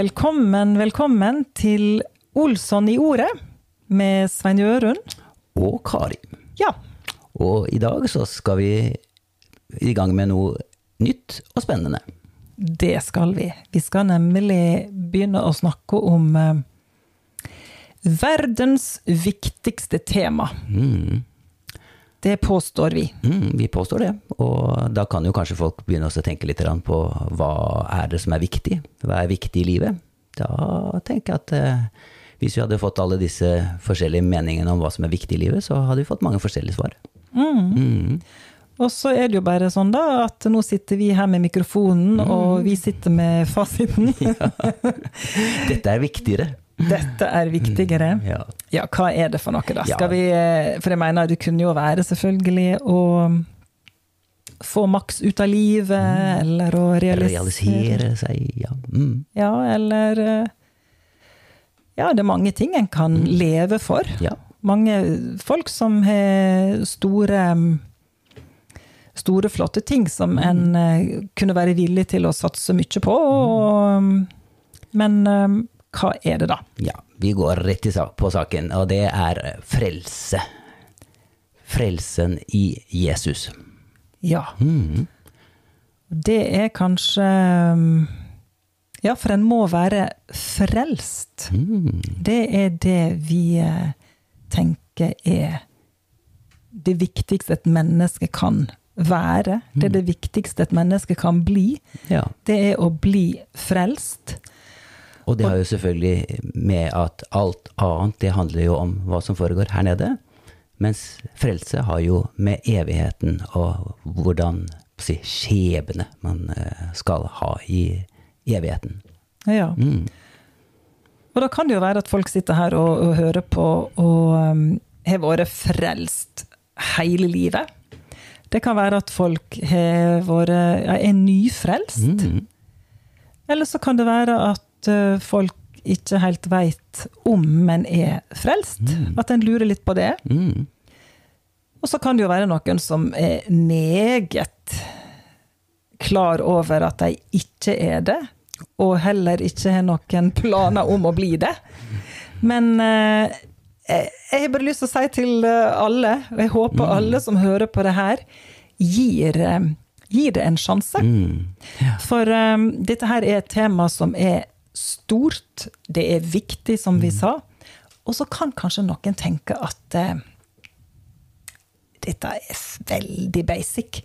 Velkommen, velkommen til Olsson i ordet med Svein Jørund. Og Kari. Ja, Og i dag så skal vi i gang med noe nytt og spennende. det skal vi. Vi skal nemlig begynne å snakke om eh, verdens viktigste tema. Mm. Det påstår vi. Mm, vi påstår det, og da kan jo kanskje folk begynne å tenke litt på hva er det som er viktig? Hva er viktig i livet? Da tenker jeg at eh, hvis vi hadde fått alle disse forskjellige meningene om hva som er viktig i livet, så hadde vi fått mange forskjellige svar. Mm. Og så er det jo bare sånn da, at nå sitter vi her med mikrofonen, og vi sitter med fasiten. Dette er viktigere. Dette er viktigere. Ja. Ja, hva er det for noe, da? Skal vi, eh, for jeg mener, det kunne jo være selvfølgelig å få maks ut av livet, eller å realisere Realisere seg, ja. Mm. Ja, eller eh, Ja, det er mange ting en kan leve for. ja. Mange folk som har store Store, flotte ting som en eh, kunne være villig til å satse mye på. Og, men hva er det, da? Ja, vi går rett på saken, og det er frelse. Frelsen i Jesus. Ja. Mm. Det er kanskje Ja, for en må være frelst. Mm. Det er det vi eh, tenker er det viktigste et menneske kan være. Det er det viktigste et menneske kan bli. Ja. Det er å bli frelst. Og det har jo selvfølgelig med at alt annet, det handler jo om hva som foregår her nede. Mens frelse har jo med evigheten og hvordan si, skjebne man eh, skal ha i evigheten. Ja. Mm. Og da kan det jo være at folk sitter her og, og hører på og um, har vært frelst hele livet. Det kan være at folk har vært, er nyfrelst. Mm. Eller så kan det være at uh, folk ikke helt veit om en er frelst. At en lurer litt på det. Mm. Og så kan det jo være noen som er meget klar over at de ikke er det, og heller ikke har noen planer om å bli det. Men eh, jeg har bare lyst til å si til eh, alle, og jeg håper alle som hører på det her, gir, eh, gir det en sjanse. Mm. For um, dette her er et tema som er stort, det er viktig, som vi sa. Og så kan kanskje noen tenke at eh, dette er veldig basic.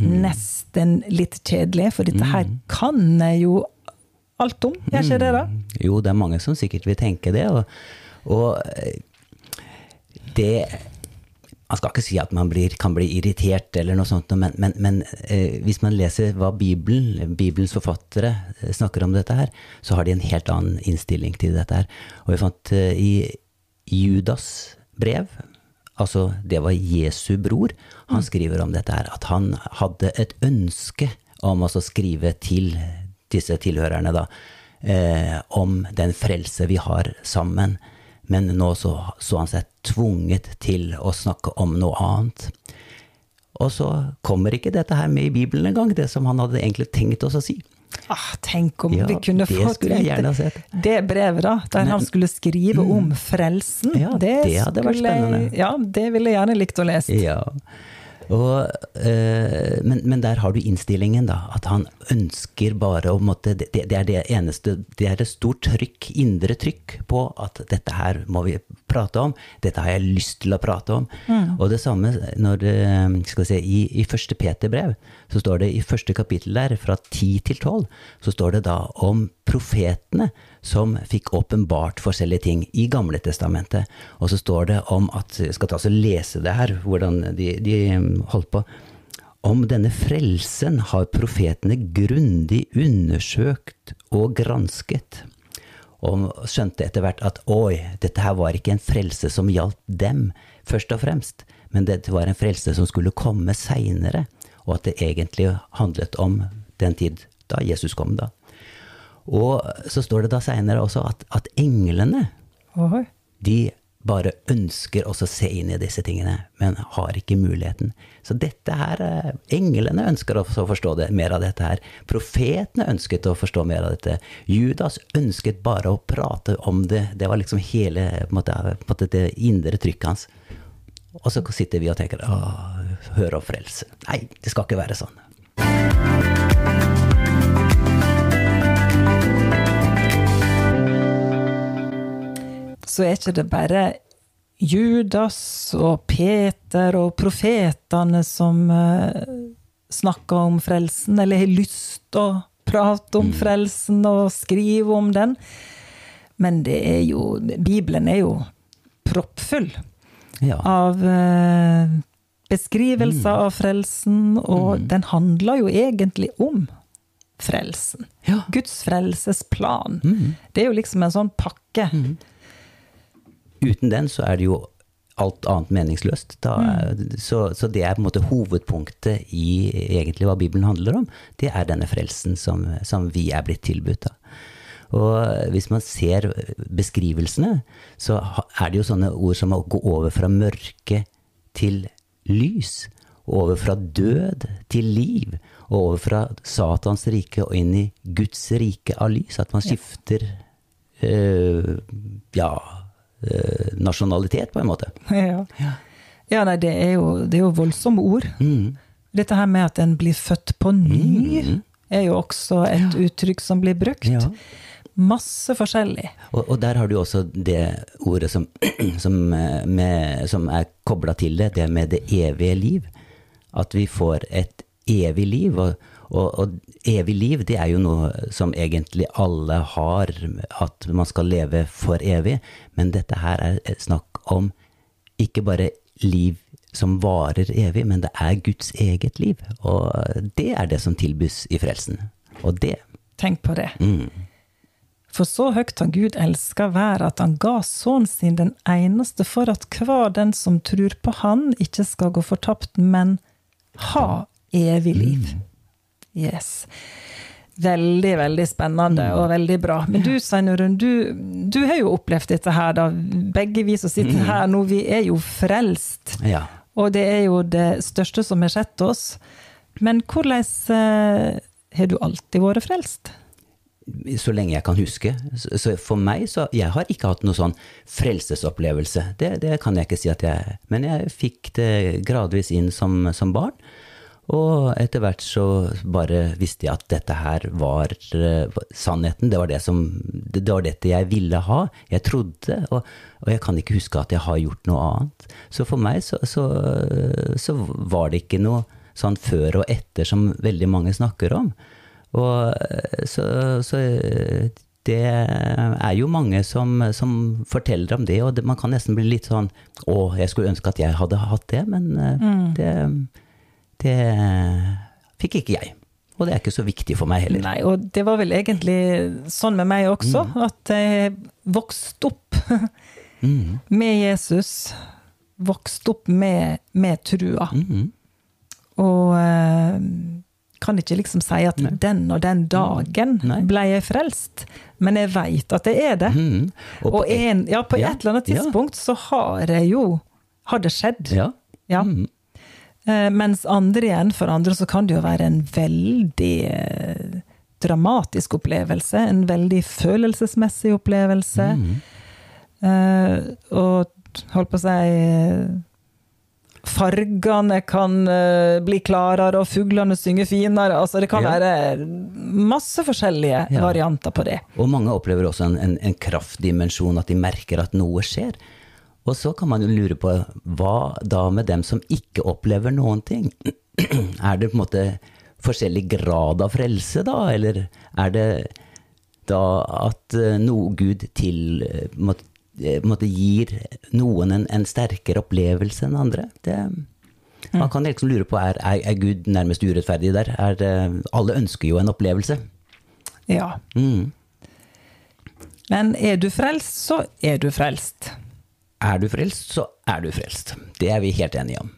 Nesten litt kjedelig, for dette her kan jeg jo alt om. Gjør ikke det, da? Jo, det er mange som sikkert vil tenke det. Og, og eh, det Man skal ikke si at man blir, kan bli irritert eller noe sånt, men, men, men eh, hvis man leser hva Bibelen, Bibelens forfattere eh, snakker om dette her, så har de en helt annen innstilling til dette her. Og jeg fant eh, i Judas brev, altså det var Jesu bror, han skriver om dette her, at han hadde et ønske om å skrive til disse tilhørerne da, eh, om den frelse vi har sammen. Men nå så, så han seg tvunget til å snakke om noe annet. Og så kommer ikke dette her med i Bibelen engang, det som han hadde egentlig tenkt oss å si. Ah, tenk om Ja, vi kunne det fått sett. det brevet, da, der han skulle skrive om frelsen. Ja, det hadde vært skulle vært spennende. Ja, det ville jeg gjerne likt å lese. Ja. Og, eh, men, men der har du innstillingen, da. At han ønsker bare å måtte det, det er det eneste Det er et stort trykk, indre trykk, på at dette her må vi prate om. Dette har jeg lyst til å prate om. Og det samme når skal vi se, i, i første Peter-brev, så står det i første kapittel der, fra 10 til 12, så står det da om profetene som fikk åpenbart forskjellige ting i Gamle testamentet. Og så står det om at Jeg skal ta og lese det her, hvordan de, de holdt på. Om denne frelsen har profetene grundig undersøkt og gransket. Og skjønte etter hvert at oi, dette her var ikke en frelse som gjaldt dem, først og fremst, men dette var en frelse som skulle komme seinere, og at det egentlig handlet om den tid da Jesus kom, da. Og så står det da seinere også at, at englene Oi. de bare ønsker også å se inn i disse tingene, men har ikke muligheten. Så dette her eh, Englene ønsker også å forstå det, mer av dette her. Profetene ønsket å forstå mer av dette. Judas ønsket bare å prate om det. Det var liksom hele på på måte det indre trykket hans. Og så sitter vi og tenker å, hør om frelse. Nei, det skal ikke være sånn. Så er ikke det bare Judas og Peter og profetene som uh, snakker om frelsen, eller har lyst til å prate om frelsen og skrive om den. Men det er jo Bibelen er jo proppfull Ja. av eh, beskrivelser av frelsen, og den handler jo egentlig om frelsen. Ja. Guds frelsesplan. Det er jo liksom en sånn pakke. Uten den så er det jo alt annet meningsløst. Da, så, så det er på en måte hovedpunktet i egentlig hva Bibelen handler om. Det er denne frelsen som, som vi er blitt tilbudt. Da. Og hvis man ser beskrivelsene, så er det jo sånne ord som å gå over fra mørke til lys. Over fra død til liv. Og over fra Satans rike og inn i Guds rike av lys. At man skifter eh, ja, eh, nasjonalitet, på en måte. Ja. ja, nei, det er jo, det er jo voldsomme ord. Mm. Dette her med at en blir født på ny, er jo også et uttrykk som blir brukt. Ja. Masse forskjellig. Og, og der har du også det ordet som, som, eh, med, som er kobla til det, det med det evige liv. At vi får et evig liv. Og, og, og evig liv, det er jo noe som egentlig alle har, at man skal leve for evig. Men dette her er snakk om ikke bare liv som varer evig, men det er Guds eget liv. Og det er det som tilbys i frelsen. Og det Tenk på det. mm, For så høgt har Gud elska verda, at han ga sønnen sin den eneste for at hver den som tror på han, ikke skal gå fortapt, men ha evig liv. Yes. Veldig, veldig spennende og veldig bra. Men du, Sveinurun, du, du har jo opplevd dette her, da. Begge vi som sitter her nå, vi er jo frelst. Ja. Og det er jo det største som har skjedd oss. Men hvordan eh, har du alltid vært frelst? så lenge jeg kan huske. Så for meg, så Jeg har ikke hatt noe sånn frelsesopplevelse. Det, det kan jeg ikke si at jeg Men jeg fikk det gradvis inn som, som barn. Og etter hvert så bare visste jeg at dette her var eh, sannheten. Det var, det, som, det var dette jeg ville ha. Jeg trodde, og, og jeg kan ikke huske at jeg har gjort noe annet. Så for meg så, så, så var det ikke noe sånn før og etter som veldig mange snakker om. Og eh, så, så eh, det er jo mange som, som forteller om det, og det, man kan nesten bli litt sånn Å, jeg skulle ønske at jeg hadde hatt det, men mm. det, det fikk ikke jeg. Og det er ikke så viktig for meg heller. Nei, og det var vel egentlig sånn med meg også, at jeg vokste opp Mm. med Jesus. Vokste opp med, med trua. Mm. Og eh, kan ikke liksom si at den og den dagen Nei. ble jeg frelst, men jeg veit at jeg er det. Mm. Og, på en, ja, på ja, et eller annet ja. tidspunkt så har jeg jo Har det skjedd. Ja. Ja. Eh, mens andre igjen, for andre så kan det jo være en veldig eh, dramatisk opplevelse. En veldig følelsesmessig opplevelse. Mm. Eh, og holdt på å si Fargene kan bli klarere, og fuglene synger finere. Altså, det kan Ja. være masse forskjellige Ja. varianter på det. Og mange opplever også en, en, en kraftdimensjon, at de merker at noe skjer. Og så kan man jo lure på hva da med dem som ikke opplever noen ting? Er det på en måte forskjellig grad av frelse, da? Eller er det da at eh, noe Gud til måtte, eh, en måte gir noen en, en sterkere opplevelse enn andre? Det, man kan liksom lure på er, er, er Gud nærmest urettferdig der? Er alle ønsker jo en opplevelse. Ja. Mm. Men er du frelst, så er du frelst. Er du frelst, så er du frelst. Det er vi helt enige om.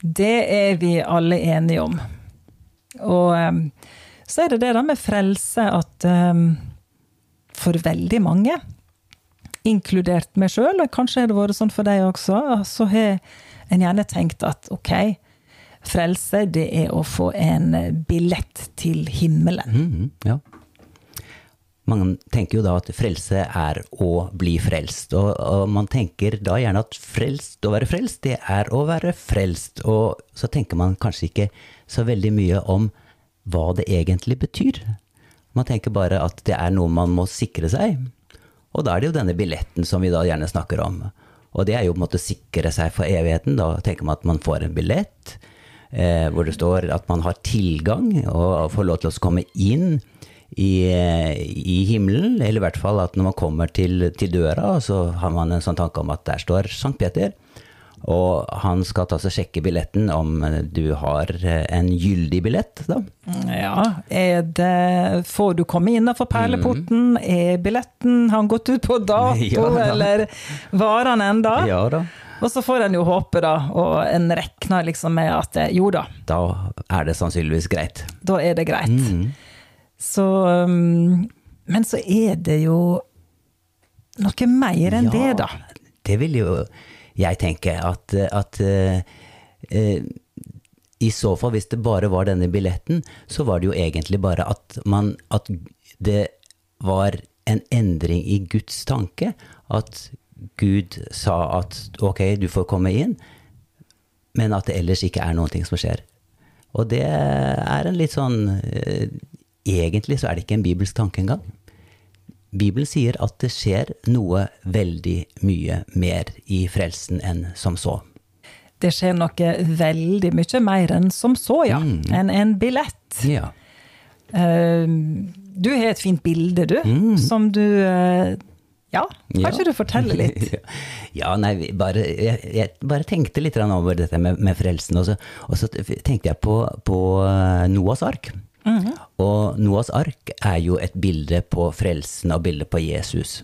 Det er vi alle enige om. Og um, så er det det da med frelse at um, for veldig mange, inkludert meg sjøl, og kanskje har det vært sånn for deg også, så har en gjerne tenkt at ok, frelse det er å få en billett til himmelen. Mm, ja. Man tenker jo da at frelse er å bli frelst, og, og, man tenker da gjerne at frelst, å være frelst, det er å være frelst. Og så tenker man kanskje ikke så veldig mye om hva det egentlig betyr. Man tenker bare at det er noe man må sikre seg. Og da er det jo denne billetten som vi da gjerne snakker om. Og det er jo på en måte sikre seg for evigheten. Da tenker man at man får en billett eh, hvor det står at man har tilgang og får lov til å komme inn i, i, himmelen, eller i hvert fall at når man kommer til, til, døra, så har man en sånn tanke om at der står Sankt Peter. Og han skal ta seg sjekke billetten om du har en gyldig billett, da. Ja, er det Får du komme innafor perleporten? Mm. Er billetten Har han gått ut på dato, ja, eller var han ennå? Ja da. Og så får en jo håpe, da, og en regner liksom med at jo da. Da er det sannsynligvis greit. Da er det greit. Mm. Så um, Men så er det jo noe mer enn ja, det, da. Det vil jo jeg tenke. At, at uh, uh, i så fall, hvis det bare var denne billetten, så var det jo egentlig bare at, man, at det var en endring i Guds tanke. At Gud sa at ok, du får komme inn, men at det ellers ikke er noen ting som skjer. Og det er en litt sånn uh, egentlig så er det ikke en bibelsk tanke engang. Bibelen sier at det skjer noe veldig mye mer i frelsen enn som så. Det skjer noe veldig mye mer enn som så, ja. Mm. Enn en billett. Ja. Uh, du har et fint bilde, du, mm. som du uh, ja, kanskje ja. du forteller litt? ja, nei, bare, jeg, jeg, bare tenkte litt over dette med, med frelsen. Og så, og så, tenkte jeg på, på eh, Noas ark. Mm -hmm. Og Noas ark er jo et bilde på frelsen og bilde på Jesus.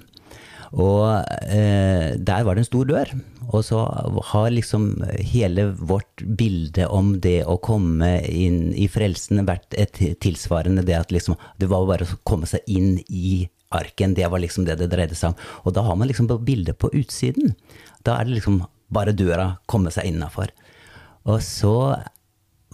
Og eh, der var det en stor dør. Og så har liksom hele vårt bilde om det å komme inn i frelsen vært et tilsvarende det at liksom det var bare å komme seg inn i arken. Det var liksom det det dreide seg om. Og da har man liksom bildet på utsiden. Da er det liksom bare døra, komme seg innafor. Og så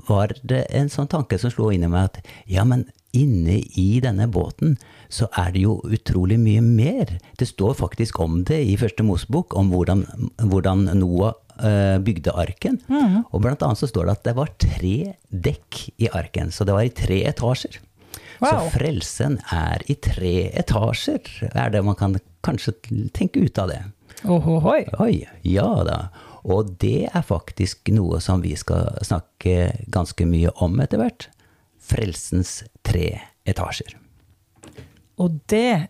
var det en sånn tanke som slo inn i meg at ja, men inne i denne båten så er det jo utrolig mye mer. Det står faktisk om det i Første Mosebok, om hvordan, hvordan Noah uh, bygde arken. Mm. Og blant annet så står det at det var tre dekk i arken, så det var i tre etasjer. Wow. Så frelsen er i tre etasjer, er det man kan kanskje tenke ut av det. Ohohoi. Oi, ja da. Og det er faktisk noe som vi skal snakke ganske mye om etter hvert. Frelsens tre etasjer. Og det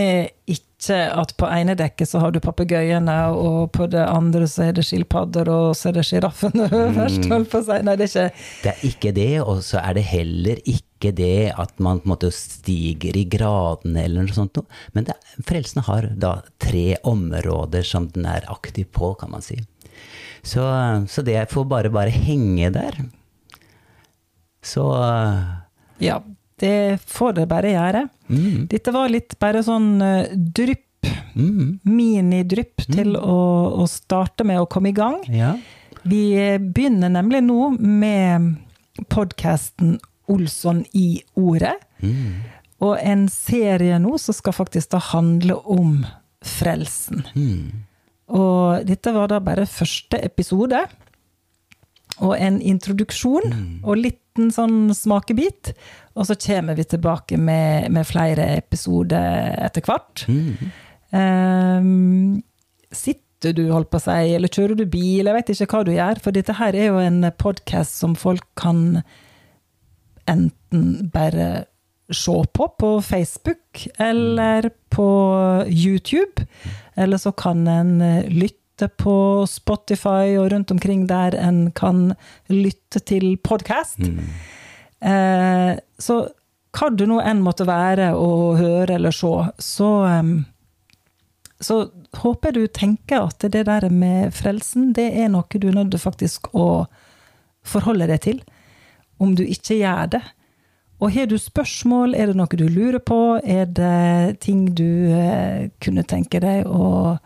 er ikke at på ene dekket så har du papegøyene, og på det andre så er det skilpadder, og så er det sjiraffene øverst, mm. holdt på å si. Nei, det er ikke Det er ikke det, og så er det heller ikke det at man på en måte stiger i gradene eller noe sånt. Men det, frelsen har da tre områder som den er aktiv på, kan man si. Så, så det får bare, bare henge der. Så Ja, det får det bare gjøre. Mm. Dette var litt bare sånn uh, drypp, mm. minidrypp, mm. til å, å, starte med å komme i gang. Ja. Vi begynner nemlig nå med podkasten Olsson i ordet. Mm. Og en serie nå som skal faktisk da handle om frelsen. Mm. Og dette var da bare første episode. Og en introduksjon mm. og liten sånn smakebit. Og så kommer vi tilbake med, med flere episoder etter hvert. Mm. Um, sitter du, holdt på å si, eller kjører du bil? Jeg vet ikke hva du gjør. For dette her er jo en podkast som folk kan enten bare se på på Facebook eller på YouTube. Eller så kan en eh, lytte på Spotify og rundt omkring der en kan lytte til podkast. Mm. Eh, så hva det nå enn måtte være å høre eller se, så, så håper jeg du tenker at det der med frelsen, det er noe du er nødt til faktisk å forholde deg til. Om du ikke gjør det. Og har du spørsmål, er det noe du lurer på, er det ting du eh, kunne tenke deg å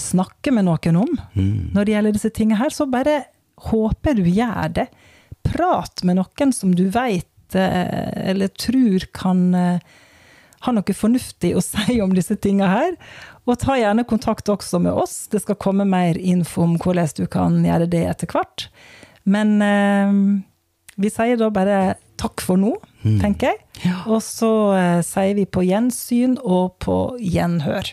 snakke med noen om Mm. når det gjelder disse tingene her, så bare håper du gjør det. Prat med noen som du veit eller tror kan eh, ha noe fornuftig å si om disse tingene her. Og ta gjerne kontakt også med oss. Det skal komme mer info om hvordan du kan gjøre det etter hvert. Men eh, vi sier da bare takk for nå, tenker jeg. Og så eh, sier vi på gjensyn og på gjenhør.